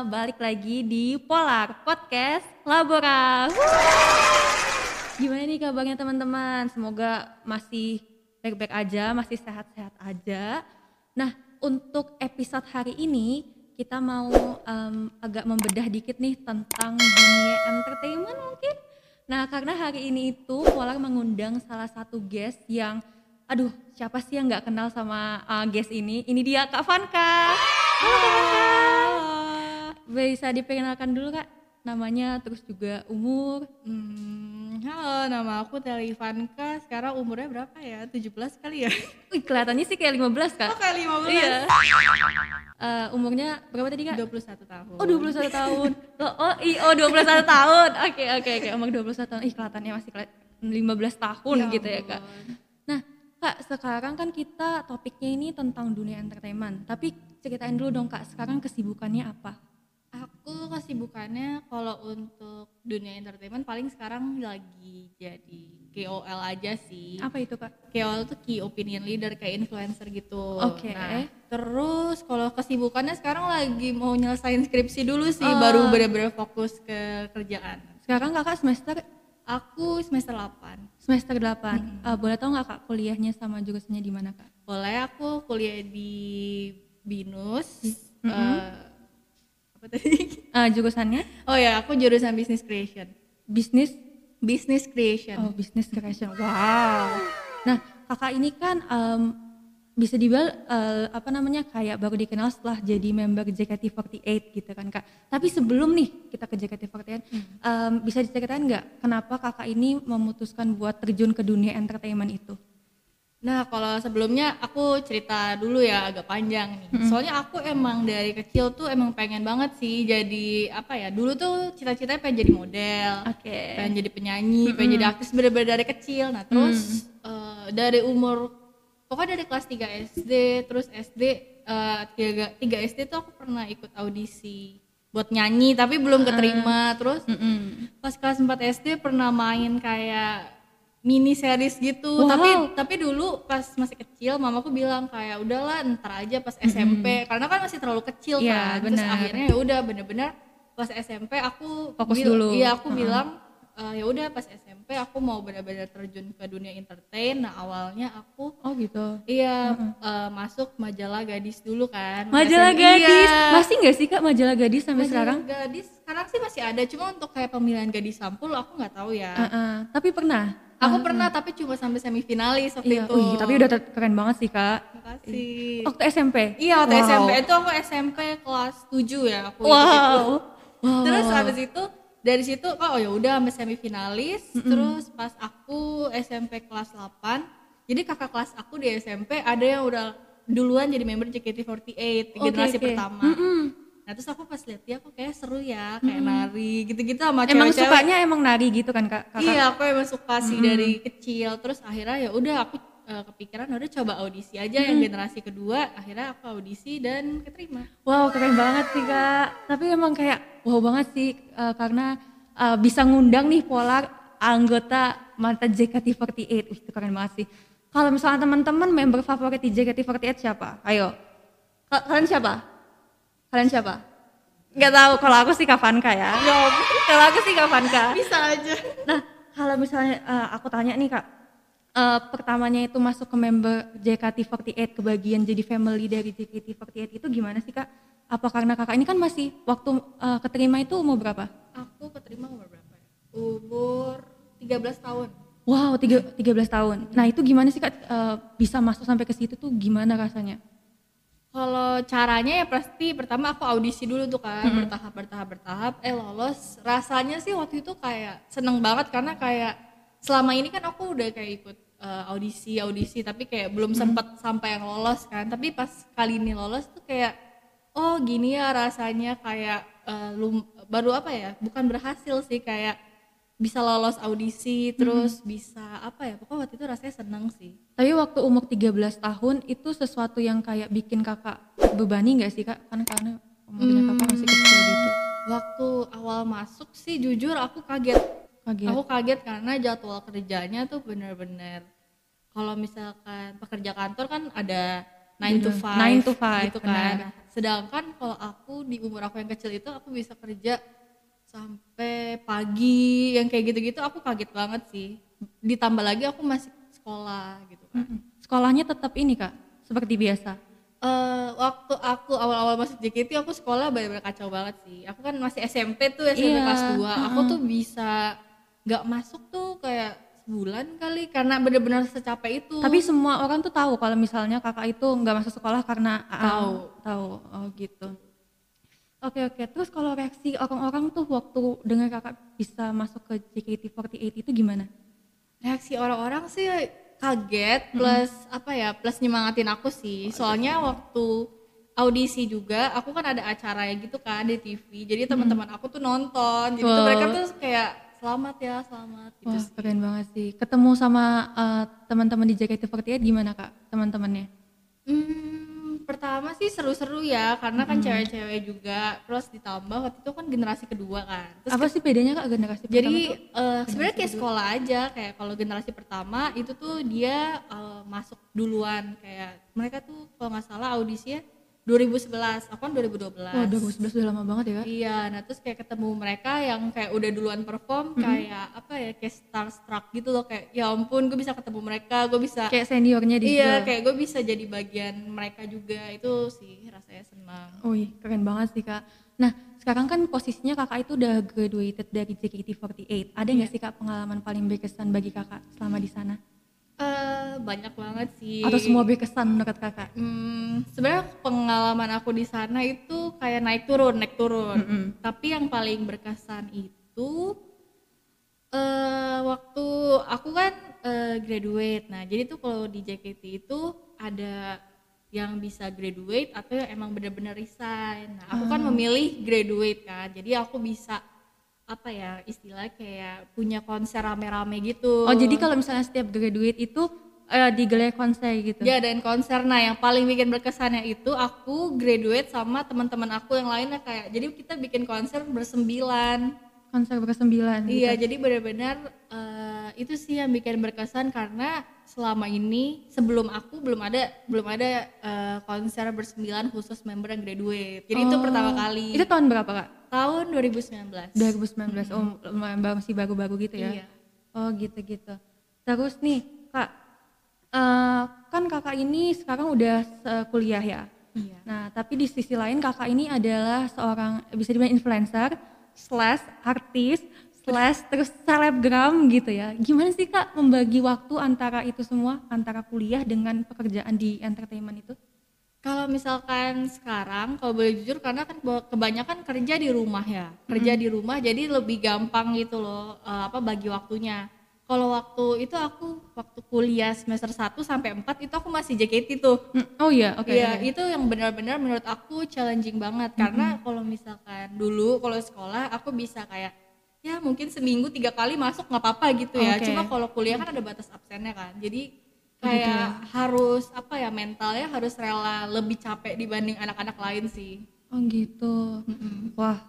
balik lagi di Polar Podcast Labora. Gimana nih kabarnya teman-teman? Semoga masih baik-baik aja, masih sehat-sehat aja. Nah, untuk episode hari ini kita mau um, agak membedah dikit nih tentang dunia entertainment mungkin. Nah, karena hari ini itu Polar mengundang salah satu guest yang aduh siapa sih yang nggak kenal sama uh, guest ini? Ini dia Kak Vanka. Halo Kak Vanka. Bisa diperkenalkan dulu Kak namanya terus juga umur. Hmm, halo, nama aku Teli Ivanka. Sekarang umurnya berapa ya? 17 kali ya? Wih, kelihatannya sih kayak 15 Kak. Oh, kayak 15. Iya. Uh, umurnya berapa tadi Kak? 21 tahun. Oh, 21 tahun. Oh, oh, i, oh 21 tahun. Oke, oke, oke. Umur 21 tahun. Ih, kelihatannya masih keli 15 tahun Ya gitu ya Kak. Nah, Kak, sekarang kan kita topiknya ini tentang dunia entertainment. Tapi ceritain dulu dong Kak, sekarang kesibukannya apa? Aku kesibukannya kalau untuk dunia entertainment paling sekarang lagi jadi KOL aja sih. Apa itu Kak? KOL tuh key opinion leader kayak influencer gitu. Oke. Nah, terus kalau kesibukannya sekarang lagi mau nyelesain skripsi dulu sih, Oh. baru bener-bener fokus ke kerjaan. Sekarang Kakak semester Aku semester 8. semester 8. Eh, boleh tahu nggak Kak kuliahnya sama jurusannya di mana Kak? Boleh aku kuliah di Binus. Mm-mm. eh, apa tadi? Eh, jurusannya Oh ya, aku jurusan business creation. bisnis Business creation. Oh, business creation. Wow. Nah, kakak ini kan em, bisa dibilang eh, apa namanya kayak baru dikenal setelah jadi member JKT48 gitu kan kak. Tapi sebelum nih kita ke JKT48, em, bisa diceritain nggak kenapa kakak ini memutuskan buat terjun ke dunia entertainment itu? Nah, kalau sebelumnya aku cerita dulu ya agak panjang nih. Soalnya aku emang dari kecil tuh emang pengen banget sih jadi apa ya? Dulu tuh cita-citanya pengen jadi model, Oke. pengen jadi penyanyi, pengen jadi aktris bener-bener dari kecil. Nah, terus eh, dari umur pokoknya dari kelas 3 SD, terus SD eh, tiga, tiga SD tuh aku pernah ikut audisi buat nyanyi tapi belum keterima. Terus Mm-mm. pas kelas 4 SD pernah main kayak mini series gitu Wow. tapi tapi dulu pas masih kecil mamaku bilang kayak udahlah ntar aja pas SMP karena kan masih terlalu kecil Iya, kan terus benar. akhirnya ya udah bener-bener pas SMP aku Fokus bil- dulu. iya aku Heeh. bilang "Eh, ya udah pas SMP aku mau benar-benar terjun ke dunia entertain nah awalnya aku Oh gitu. iya eh, masuk majalah gadis dulu kan Majalah gadis, Iya. masih nggak sih kak majalah gadis sampai Majalah sekarang? gadis sekarang sih masih ada cuma untuk kayak pemilihan gadis sampul aku nggak tahu ya Heeh. Tapi pernah. Aku pernah tapi cuma sampai semifinalis waktu Iya, itu. wih, tapi udah keren banget sih kak. Makasih. Waktu SMP. Iya waktu Wow. SMP itu aku SMP kelas 7 ya aku Wow. itu. Wow, Terus habis itu dari situ oh ya udah sampai semifinalis. Terus pas aku SMP kelas 8, jadi kakak kelas aku di SMP ada yang udah duluan jadi member JKT48 Oke, generasi oke. pertama. Mm-mm. Nah terus aku pas lihat dia kok kayak seru ya kayak nari gitu-gitu sama Emang cewek-cewek. sukanya emang nari gitu kan kak? kakak? Iya, aku emang suka sih dari kecil. Terus akhirnya ya udah aku eh, kepikiran udah coba audisi aja yang generasi kedua. Akhirnya aku audisi dan keterima. Wow keren banget sih kak. Tapi emang kayak wow banget sih eh, karena eh, bisa ngundang nih Polar anggota mantan JKT48. Wih, itu keren banget sih. Kalau misalnya teman-teman member favorit di JKT48 siapa? Ayo. Ka- Kalian siapa? Kalian siapa? Gak tahu. Kalau aku sih Kavanka ya. Kalau aku sih Kavanka. Bisa aja. Nah, kalau misalnya eh, aku tanya nih kak, eh, pertamanya itu masuk ke member JKT48 kebagian jadi family dari JKT48 itu gimana sih kak? Apa karena kakak ini kan masih waktu eh, keterima itu umur berapa? Aku keterima umur berapa ya? Umur 13 tahun. Wow, tiga, 13 tahun. Nah itu gimana sih kak eh, bisa masuk sampai ke situ tuh gimana rasanya? Kalau caranya ya pasti pertama aku audisi dulu tuh kan bertahap bertahap bertahap eh lolos rasanya sih waktu itu kayak seneng banget karena kayak selama ini kan aku udah kayak ikut eh, audisi audisi tapi kayak belum sempet sampai yang lolos kan. Tapi pas kali ini lolos tuh kayak oh gini ya rasanya kayak eh, lum- baru apa ya bukan berhasil sih kayak bisa lolos audisi terus bisa apa ya pokoknya waktu itu rasanya seneng sih. Tapi waktu umur 13 tahun itu sesuatu yang kayak bikin kakak bebani nggak sih kak? Karena karena umurnya kakak masih kecil gitu. waktu awal masuk sih jujur aku kaget Kaget. Aku kaget karena jadwal kerjanya tuh bener-bener kalau misalkan pekerja kantor kan ada 9 to 5 9 to 5, gitu kan. sedangkan kalau aku di umur aku yang kecil itu aku bisa kerja sampai pagi yang kayak gitu-gitu aku kaget banget sih. Ditambah lagi aku masih sekolah gitu kan. Sekolahnya tetap ini kak, seperti biasa. Eh, waktu aku awal-awal masuk JKT aku sekolah benar-benar kacau banget sih. Aku kan masih SMP tuh SMP Iya, kelas 2 aku tuh bisa nggak masuk tuh kayak sebulan kali karena benar-benar secapek itu Tapi semua orang tuh tahu kalau misalnya kakak itu nggak masuk sekolah karena ah, Tahu. tahu. Oh gitu. Oke oke. Terus kalau reaksi orang-orang tuh waktu dengar kakak bisa masuk ke JKT48 itu gimana? reaksi orang-orang sih kaget plus apa ya plus nyemangatin aku sih soalnya waktu audisi juga aku kan ada acara ya gitu kan di TV jadi teman-teman aku tuh nonton jadi tuh Wow. mereka tuh kayak selamat ya selamat. Gitu Wah sih. keren banget sih. Ketemu sama eh, teman-teman di JKT48 gimana kak? Teman-temannya? Hmm, pertama sih seru-seru ya karena kan cewek-cewek juga. Terus ditambah waktu itu kan generasi kedua kan. Terus Apa sih bedanya kak generasi pertama jadi eh, sebenarnya kayak sekolah aja. Kayak kalau generasi pertama itu tuh dia eh, masuk duluan. Kayak mereka tuh kalau nggak salah audisinya 2011 aku kan 2012 Wah 2011 udah lama banget ya kak? iya nah terus kayak ketemu mereka yang kayak udah duluan perform kayak apa ya kayak starstruck gitu loh kayak ya ampun gue bisa ketemu mereka gue bisa Kayak seniornya di iya kayak gue bisa jadi bagian mereka juga itu sih rasanya senang Wih keren banget sih kak. Nah sekarang kan posisinya kakak itu udah graduated dari JKT48. Ada nggak Iya. sih kak pengalaman paling berkesan bagi kakak selama di sana? Banyak banget sih Atau semua berkesan menurut kakak? Hmm, sebenarnya pengalaman aku di sana itu kayak naik turun, naik turun. Mm-mm. Tapi yang paling berkesan itu eh waktu aku kan eh, graduate. Nah, jadi tuh kalau di JKT itu ada yang bisa graduate atau yang emang bener-bener resign. Nah, aku kan memilih graduate kan. Jadi aku bisa apa ya istilah kayak punya konser rame-rame gitu. Oh jadi kalau misalnya setiap graduate itu eh, digelar konser gitu? Ya dan konser nah yang paling bikin berkesannya itu aku graduate sama teman-teman aku yang lainnya kayak jadi kita bikin konser bersembilan. Konser bersembilan gitu? Iya jadi benar-benar eh, itu sih yang bikin berkesan karena selama ini sebelum aku belum ada belum ada eh, konser bersembilan khusus member yang graduate. Jadi itu Oh, pertama kali Itu tahun berapa kak? tahun 2019. 2019, oh lumayan baru- masih baru-baru gitu ya? Iya. Oh gitu-gitu. Terus nih kak, eh, kan kakak ini sekarang udah kuliah ya? Iya. Nah, tapi di sisi lain kakak ini adalah seorang bisa dibilang influencer slash artis slash terus selebgram gitu ya. Gimana sih kak membagi waktu antara itu semua antara kuliah dengan pekerjaan di entertainment itu? Kalau misalkan sekarang, kalau boleh jujur, karena kan kebanyakan kerja di rumah ya, kerja di rumah, jadi lebih gampang gitu loh, eh, apa bagi waktunya. Kalau waktu itu aku waktu kuliah semester 1 sampai 4 itu aku masih JKT tuh. Hmm, Oh iya, oke. Iya, oke. itu yang benar-benar menurut aku challenging banget karena kalau misalkan dulu kalau sekolah aku bisa kayak ya mungkin seminggu tiga kali masuk nggak apa-apa gitu ya. Oke. Cuma kalau kuliah kan ada batas absennya kan. Jadi Oh, gitu kayak ya. harus apa ya mentalnya harus rela lebih capek dibanding anak-anak lain sih. Oh gitu. Wah,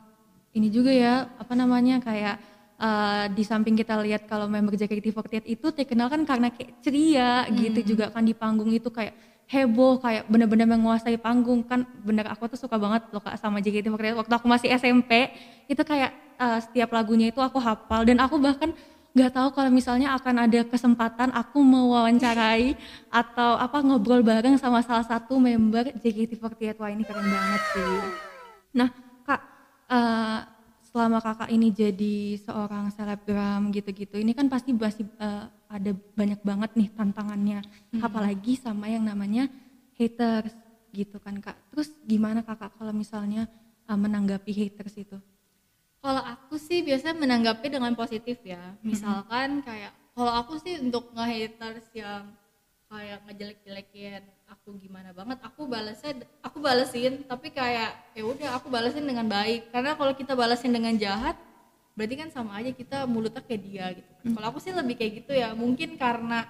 ini juga ya, apa namanya kayak eh, di samping kita lihat kalau member JKT48 itu terkenal kan karena kayak ceria gitu juga kan di panggung itu kayak heboh kayak bener-bener menguasai panggung. Kan bener aku tuh suka banget loh kak sama JKT48 waktu aku masih SMP itu kayak eh, setiap lagunya itu aku hafal. Dan aku bahkan nggak tahu kalau misalnya akan ada kesempatan aku mewawancarai atau apa ngobrol bareng sama salah satu member JKT48 wah ini keren banget sih. Nah kak eh, selama kakak ini jadi seorang selebgram gitu-gitu ini kan pasti masih eh, ada banyak banget nih tantangannya apalagi sama yang namanya haters gitu kan kak. Terus gimana kakak kalau misalnya eh, menanggapi haters itu? Kalau aku sih biasanya menanggapi dengan positif ya. Misalkan kayak kalau aku sih untuk nge-haters yang kayak ngejelek-jelekin aku gimana banget, aku balasnya aku balesin tapi kayak ya udah aku balesin dengan baik. Karena kalau kita balesin dengan jahat berarti kan sama aja kita mulutnya kayak dia gitu. kan. Kalau aku sih lebih kayak gitu ya. Mungkin karena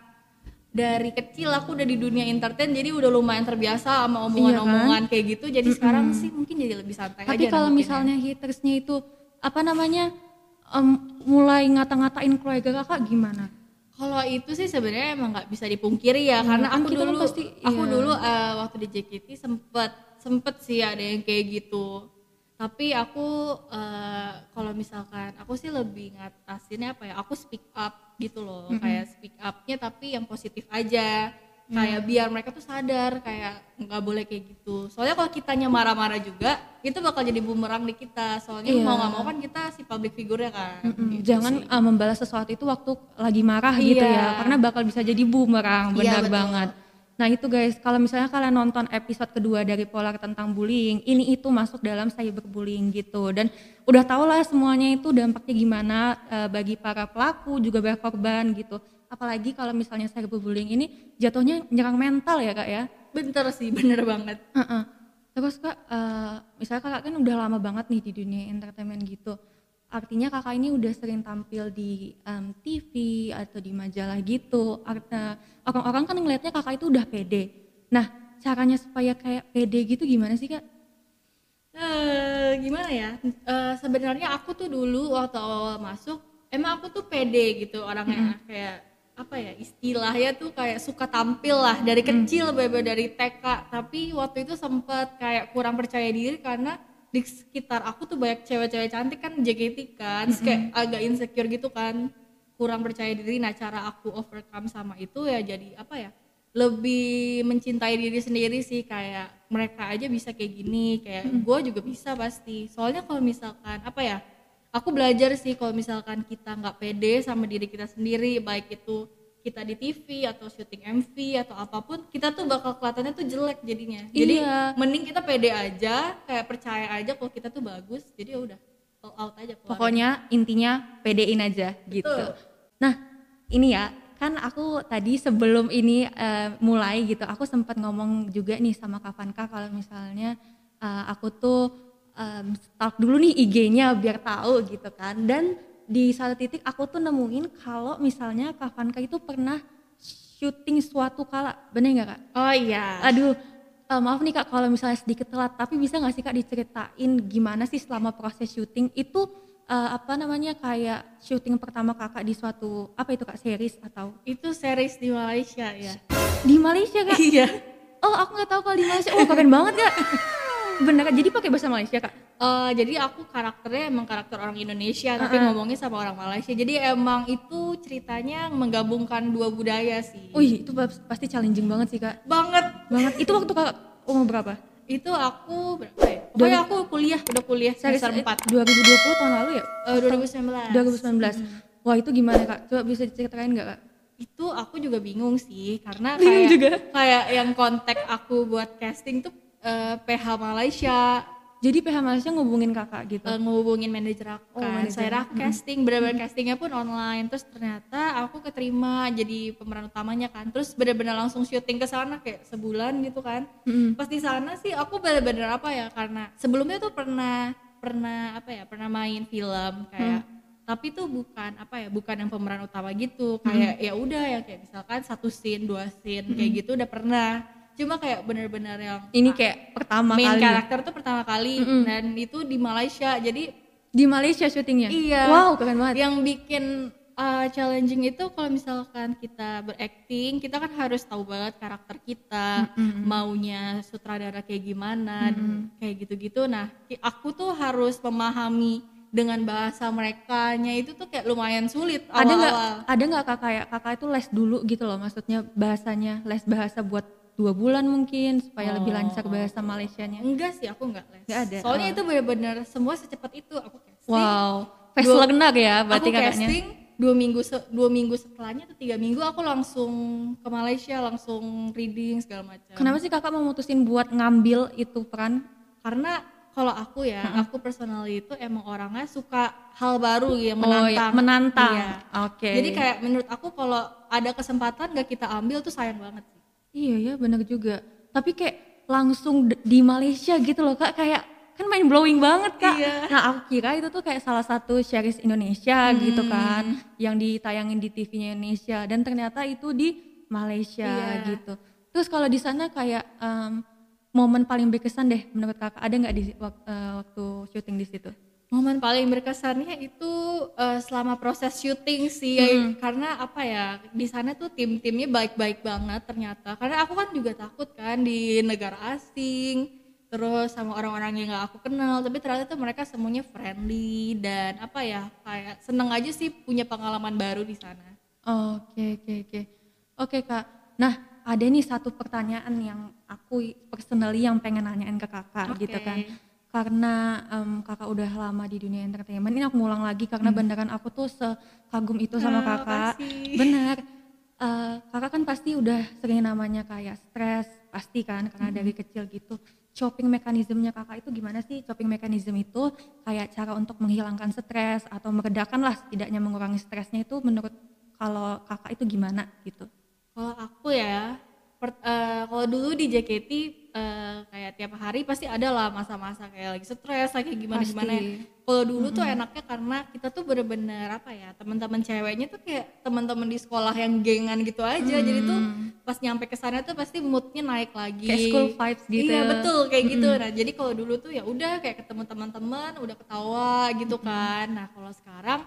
dari kecil aku udah di dunia entertain jadi udah lumayan terbiasa sama omongan-omongan kayak gitu jadi sekarang sih mungkin jadi lebih santai Tapi aja kalau nanggepinnya. misalnya hatersnya itu apa namanya em, mulai ngata-ngatain keluarga kakak gimana? Kalau itu sih sebenarnya emang nggak bisa dipungkiri ya, karena kan aku kan dulu pasti- aku iya. dulu eh, waktu di JKT sempet sempet sih ada yang kayak gitu. Tapi aku eh, kalau misalkan aku sih lebih ngatasinnya apa ya aku speak up gitu loh kayak speak upnya tapi yang positif aja kayak biar mereka tuh sadar kayak nggak boleh kayak gitu soalnya kalau kitanya marah-marah juga itu bakal jadi bumerang di kita soalnya Iya. mau nggak mau kan kita si public figure ya kan Mm, Gitu Jangan sih. uh, membalas sesuatu itu waktu lagi marah gitu Iya. ya, karena bakal bisa jadi bumerang, Iya, benar betul. banget. Nah itu guys, kalau misalnya kalian nonton episode kedua dari Polar tentang bullying, ini itu masuk dalam cyberbullying gitu, dan udah tau lah semuanya itu dampaknya gimana uh, bagi para pelaku juga bagi korban gitu. Apalagi kalau misalnya cyberbullying ini jatuhnya nyerang mental ya kak ya. bener sih bener banget Heeh. Terus kak, eh, misalnya kakak kan udah lama banget nih di dunia entertainment gitu. Artinya kakak ini udah sering tampil di em, TV atau di majalah gitu. Artinya orang-orang kan ngelihatnya kakak itu udah pede. Nah, caranya supaya kayak pede gitu gimana sih kak? eh gimana ya Eh, sebenarnya aku tuh dulu waktu awal masuk emang aku tuh pede gitu orangnya kayak apa ya istilahnya tuh kayak suka tampil lah. Dari kecil beber dari TK tapi waktu itu sempet kayak kurang percaya diri karena di sekitar aku tuh banyak cewek-cewek cantik kan JKT kan. Terus kayak agak insecure gitu kan. Kurang percaya diri. Nah cara aku overcome sama itu ya jadi apa ya lebih mencintai diri sendiri sih. Kayak mereka aja bisa kayak gini. Kayak gue juga bisa pasti. Soalnya kalau misalkan apa ya aku belajar sih kalau misalkan kita nggak pede sama diri kita sendiri baik itu kita di TV atau syuting MV atau apa pun kita tuh bakal kelihatannya tuh jelek jadinya jadi Iya. mending kita pede aja kayak percaya aja kalau kita tuh bagus jadi ya udah all out aja keluarin. Pokoknya intinya pedein aja gitu. Betul. Nah, ini ya, kan aku tadi sebelum ini eh, mulai gitu, aku sempat ngomong juga nih sama Kavanka kalau misalnya eh, aku tuh em, stalk dulu nih IG-nya biar tahu gitu kan. Dan di satu titik aku tuh nemuin kalau misalnya Kavanka itu pernah syuting suatu kala, bener nggak kak? oh iya Aduh, eh, maaf nih kak kalau misalnya sedikit telat, tapi bisa nggak sih kak diceritain gimana sih selama proses syuting itu eh, apa namanya kayak syuting pertama kakak di suatu apa itu kak series atau itu series di Malaysia ya di Malaysia kak? iya Oh aku nggak tahu kalau di Malaysia, oh keren banget kak. Bener kak, jadi pakai bahasa Malaysia kak? Eh, jadi aku karakternya emang karakter orang Indonesia tapi ngomongnya sama orang Malaysia jadi emang itu ceritanya menggabungkan dua budaya sih Wih itu pas- pasti challenging banget sih kak. banget Banget. Itu waktu kakak umur berapa? itu aku berapa ya pokoknya aku kuliah udah kuliah semester eh, 4 2020 tahun lalu ya? Eh, 2019. 2019 Wah itu gimana kak? Coba bisa diceritain nggak kak? itu aku juga bingung sih karena Bingung kayak juga? kayak yang kontak aku buat casting tuh eh, PH Malaysia. Jadi PH Malaysia ngubungin kakak gitu? eh, ngehubungin manajer aku Oh, kan. saya aku casting bener-bener castingnya pun online. Terus ternyata aku keterima jadi pemeran utamanya kan. Terus bener-bener langsung syuting ke sana kayak sebulan gitu kan. Mm-mm. pas di sana sih aku bener-bener apa ya karena sebelumnya tuh pernah pernah apa ya pernah main film kayak tapi tuh bukan apa ya bukan yang pemeran utama gitu. Kayak ya udah ya kayak misalkan satu scene dua scene kayak gitu udah pernah cuma kayak bener-bener yang Ini kayak pertama main kali. karakter tuh pertama kali dan itu di Malaysia jadi Di Malaysia syutingnya? Iya. Wow keren banget. yang bikin uh, challenging itu kalau misalkan kita berakting kita kan harus tahu banget karakter kita maunya sutradara kayak gimana kayak gitu-gitu nah aku tuh harus memahami dengan bahasa mereka itu tuh kayak lumayan sulit ada nggak awal-awal ada nggak kakak ya kakak itu les dulu gitu loh maksudnya bahasanya les bahasa buat dua bulan mungkin supaya lebih lancar bahasa Malaysianya. Enggak sih aku enggak les. Nggak ada, soalnya oh. itu benar-benar semua secepat itu aku casting. Wow fast Dua- learner ya berarti aku kakaknya. casting dua minggu se- dua minggu setelahnya atau tiga minggu aku langsung ke Malaysia langsung reading segala macam. Kenapa sih kakak memutusin buat ngambil itu peran? Karena kalau aku ya aku personally itu emang orangnya suka hal baru yang oh ya menantang menantang. Iya. oke. Jadi kayak menurut aku kalau ada kesempatan gak kita ambil tuh sayang banget sih iya ya benar juga tapi kayak langsung d- di Malaysia gitu loh kak kayak kan main blowing banget kak Iya. nah aku kira itu tuh kayak salah satu series Indonesia gitu Hmm. kan yang ditayangin di TV-nya Indonesia dan ternyata itu di Malaysia Iya. gitu terus kalau di sana kayak em, momen paling berkesan deh menurut kakak ada nggak di wak- eh, waktu syuting di situ momen paling berkesannya itu eh, selama proses syuting sih karena apa ya di sana tuh tim-timnya baik-baik banget ternyata karena aku kan juga takut kan di negara asing terus sama orang-orang yang gak aku kenal tapi ternyata tuh mereka semuanya friendly dan apa ya kayak seneng aja sih punya pengalaman baru di sana Oke oke oke. Oke Kak. Nah ada nih satu pertanyaan yang aku personally yang pengen nanyain ke kakak Oke. gitu kan. Karena em, kakak udah lama di dunia entertainment, ini aku ngulang lagi karena beneran aku tuh sekagum itu sama Ah, kakak. makasih. Bener. Eh, kakak kan pasti udah sering namanya kayak stres, pasti kan karena dari kecil gitu. Coping mekanismenya kakak itu gimana sih? Coping mekanisme itu kayak cara untuk menghilangkan stres atau meredakan lah setidaknya mengurangi stresnya itu menurut kalau kakak itu gimana gitu? Kalau aku ya, per- eh, kalau dulu di JKT eh, kayak tiap hari pasti ada lah masa-masa kayak lagi stres, lagi gimana gimana. Kalau dulu tuh enaknya karena kita tuh bener-bener apa ya, teman-teman ceweknya tuh kayak teman-teman di sekolah yang gengan gitu aja. Jadi tuh pas nyampe ke sana tuh pasti moodnya naik lagi. Kayak school vibes gitu Iya ya. betul kayak gitu. Nah jadi kalau dulu tuh ya udah kayak ketemu teman-teman, udah ketawa gitu kan. Nah kalau sekarang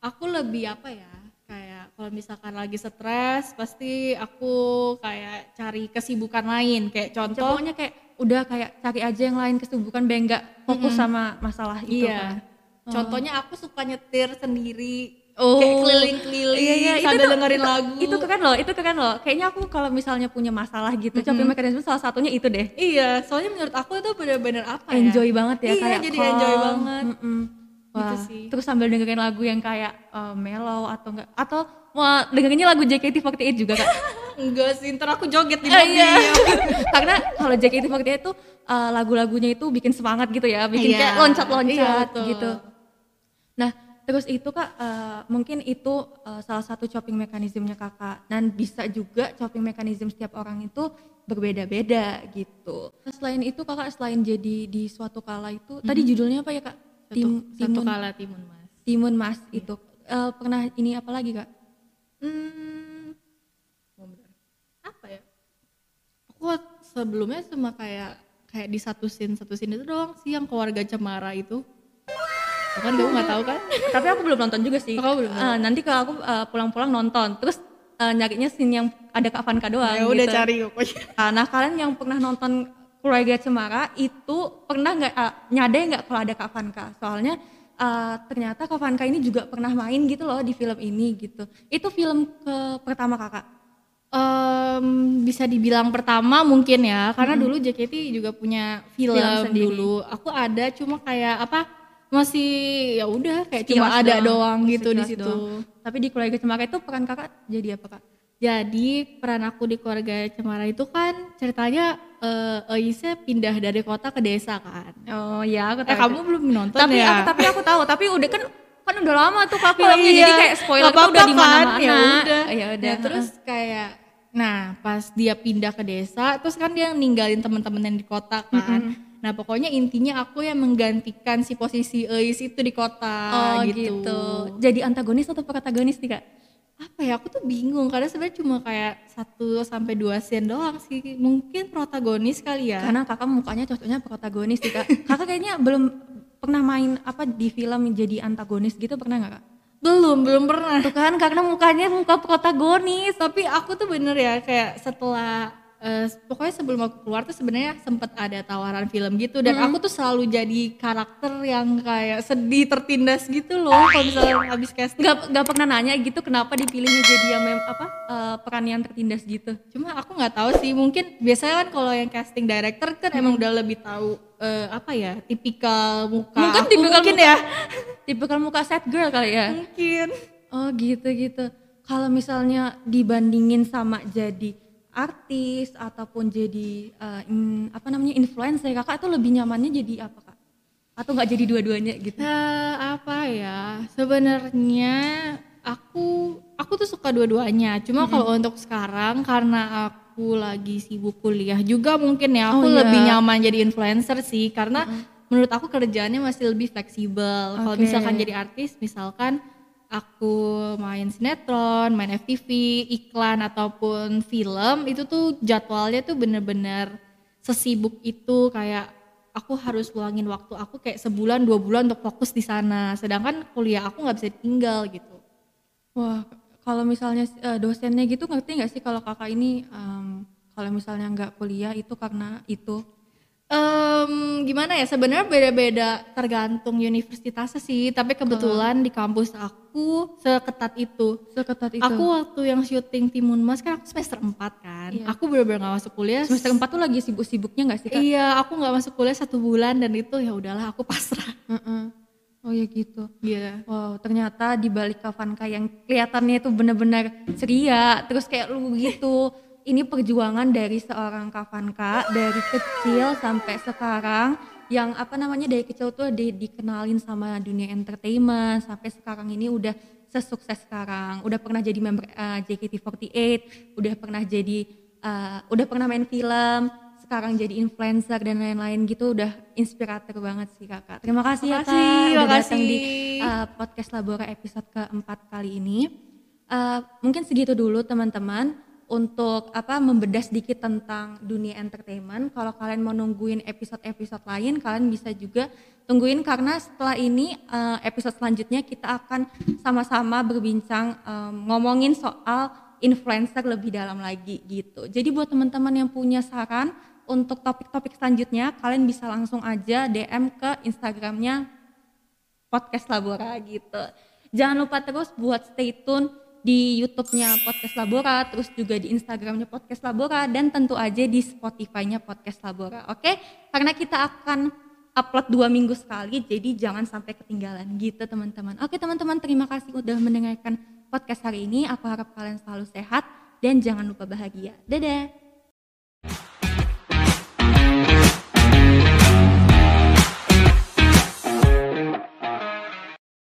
aku lebih apa ya kayak kalau misalkan lagi stres pasti aku kayak cari kesibukan lain kayak contoh Pokoknya kayak udah kayak cari aja yang lain kesibukan biar nggak fokus sama masalah itu kan. iya contohnya aku suka nyetir sendiri Oh. kayak keliling-keliling Iya, iya, itu sambil tuh- dengerin itu- lagu Itu keren loh, itu keren loh. Kayaknya aku kalau misalnya punya masalah gitu, coping mekanisme salah satunya itu deh. iya soalnya menurut aku itu bener-bener apa ya Enjoy banget ya Iya, kayak jadi calm. enjoy banget. Mm-mm. Wah, Gitu sih. terus sambil dengerin lagu yang kayak eh, mellow atau enggak atau mau dengerinnya lagu JKT48 juga kak? enggak sih ntar aku joget di Eh, mobil iya. Karena kalau JKT48 itu eh, lagu-lagunya itu bikin semangat gitu ya, bikin Iya. kayak loncat-loncat Iya, gitu. Nah, terus itu kak eh, mungkin itu eh, salah satu coping mekanismenya kakak dan bisa juga coping mekanisme setiap orang itu berbeda-beda gitu. Selain itu kakak selain jadi di suatu kala itu, tadi judulnya apa ya kak? Satu, Tim- satu timun, kala timun mas timun mas itu Eh, pernah ini apa lagi kak? Hmm, apa ya? Aku sebelumnya cuma kayak kayak di satu scene satu scene itu doang sih yang keluarga cemara itu. Kan kamu nggak tahu kan? Tapi aku belum nonton juga sih. Oh, belum Eh, nanti kalau aku eh, pulang-pulang nonton, terus eh, nyarinya scene yang ada Kak Vanka doang. ya udah gitu. cari pokoknya. Ah, Nah kalian yang pernah nonton Keluarga Cemara itu pernah nggak uh, nyadar nggak kalau ada Kak Vanka? Soalnya uh, ternyata Kak Vanka ini juga pernah main gitu loh di film ini gitu. Itu film ke pertama kakak. Em, bisa dibilang pertama mungkin ya, karena dulu JKT juga punya film, Film sendiri. dulu. Aku ada cuma kayak apa? Masih ya udah kayak Sekilas cuma ada doang. doang, gitu di situ. doang. Tapi di Keluarga Cemara itu peran kakak jadi apa kak? Jadi peran aku di keluarga Cemara itu kan ceritanya eh Oise pindah dari kota ke desa kan. Oh ya aku Eh kamu belum nonton tapi ya? aku tapi aku tahu tapi udah kan kan udah lama tuh kak Oh filmnya jadi iya, kayak spoiler nggak tuh udah di mana-mana. kan? Ya udah. Ya udah. Nah, terus kayak nah pas dia pindah ke desa terus kan dia ninggalin teman-teman yang di kota kan. Nah pokoknya intinya aku yang menggantikan si posisi Eis itu di kota oh gitu. gitu. Jadi antagonis atau protagonis nih kak? Ya aku tuh bingung karena sebenarnya cuma kayak satu sampai dua scene doang sih. Mungkin protagonis kali ya. Karena kakak mukanya cocoknya protagonis sih kak. Kakak kayaknya belum pernah main apa di film jadi antagonis gitu pernah nggak kak? belum belum pernah. Tuh kan karena mukanya muka protagonis. tapi aku tuh bener ya kayak setelah eh, pokoknya sebelum aku keluar tuh sebenarnya sempet ada tawaran film gitu. Dan aku tuh selalu jadi karakter yang kayak sedih tertindas gitu loh. Kalau misalnya habis casting. Gak, gak pernah nanya gitu kenapa dipilihnya jadi yang mem, apa eh, peran yang tertindas gitu. cuma aku nggak tahu sih mungkin biasanya kan kalau yang casting director kan emang udah lebih tahu eh, apa ya tipikal muka. Mungkin aku tipikal mungkin muka- ya. Tipikal muka sad girl kali ya. mungkin. Oh gitu gitu. Kalau misalnya dibandingin sama jadi artis ataupun jadi eh, in- apa namanya influencer, kakak tuh lebih nyamannya jadi apa kak? Atau nggak jadi dua-duanya gitu? Eh, apa ya sebenarnya aku aku tuh suka dua-duanya cuma kalau untuk sekarang karena aku lagi sibuk kuliah juga mungkin ya aku Oh, iya. lebih nyaman jadi influencer sih karena menurut aku kerjaannya masih lebih fleksibel kalau Oke. misalkan jadi artis misalkan aku main sinetron, main FTV, iklan ataupun film itu tuh jadwalnya tuh bener-bener sesibuk itu. Kayak aku harus luangin waktu aku kayak sebulan dua bulan untuk fokus di sana. Sedangkan kuliah aku nggak bisa tinggal gitu. Wah, kalau misalnya eh, dosennya gitu ngerti nggak sih kalau kakak ini em, kalau misalnya nggak kuliah itu karena itu? Em, gimana ya sebenarnya beda-beda tergantung universitasnya sih tapi kebetulan di kampus aku seketat itu Seketat itu. aku waktu yang syuting Timun Mas kan aku semester 4 kan Iya. aku bener-bener gak masuk kuliah semester 4 tuh lagi sibuk-sibuknya gak sih kak? iya aku nggak masuk kuliah satu bulan dan itu ya udahlah aku pasrah Heeh. Oh ya gitu. iya Wow, ternyata di balik Kavanka yang kelihatannya itu benar-benar ceria, terus kayak lu gitu. Ini perjuangan dari seorang Kavanka dari kecil sampai sekarang yang apa namanya dari kecil tuh di, dikenalin sama dunia entertainment sampai sekarang ini udah sesukses sekarang. Udah pernah jadi member eh, JKT48, udah pernah jadi eh, udah pernah main film, sekarang jadi influencer dan lain-lain gitu udah inspirator banget sih kakak. Terima kasih ya kak Makasih, udah datang di uh, podcast Labora episode keempat kali ini. Uh, mungkin segitu dulu teman-teman untuk apa membedah sedikit tentang dunia entertainment. Kalau kalian mau nungguin episode-episode lain, kalian bisa juga tungguin karena setelah ini uh, episode selanjutnya kita akan sama-sama berbincang ngomongin soal influencer lebih dalam lagi gitu. Jadi buat teman-teman yang punya saran untuk topik-topik selanjutnya, kalian bisa langsung aja DM ke Instagramnya podcast Labora gitu. Jangan lupa terus buat stay tune di YouTube-nya Podcast Labora, terus juga di Instagramnya Podcast Labora, dan tentu aja di Spotify-nya Podcast Labora, oke? Karena kita akan upload dua minggu sekali, jadi jangan sampai ketinggalan gitu teman-teman. Oke teman-teman, terima kasih udah mendengarkan podcast hari ini. Aku harap kalian selalu sehat dan jangan lupa bahagia. Dadah!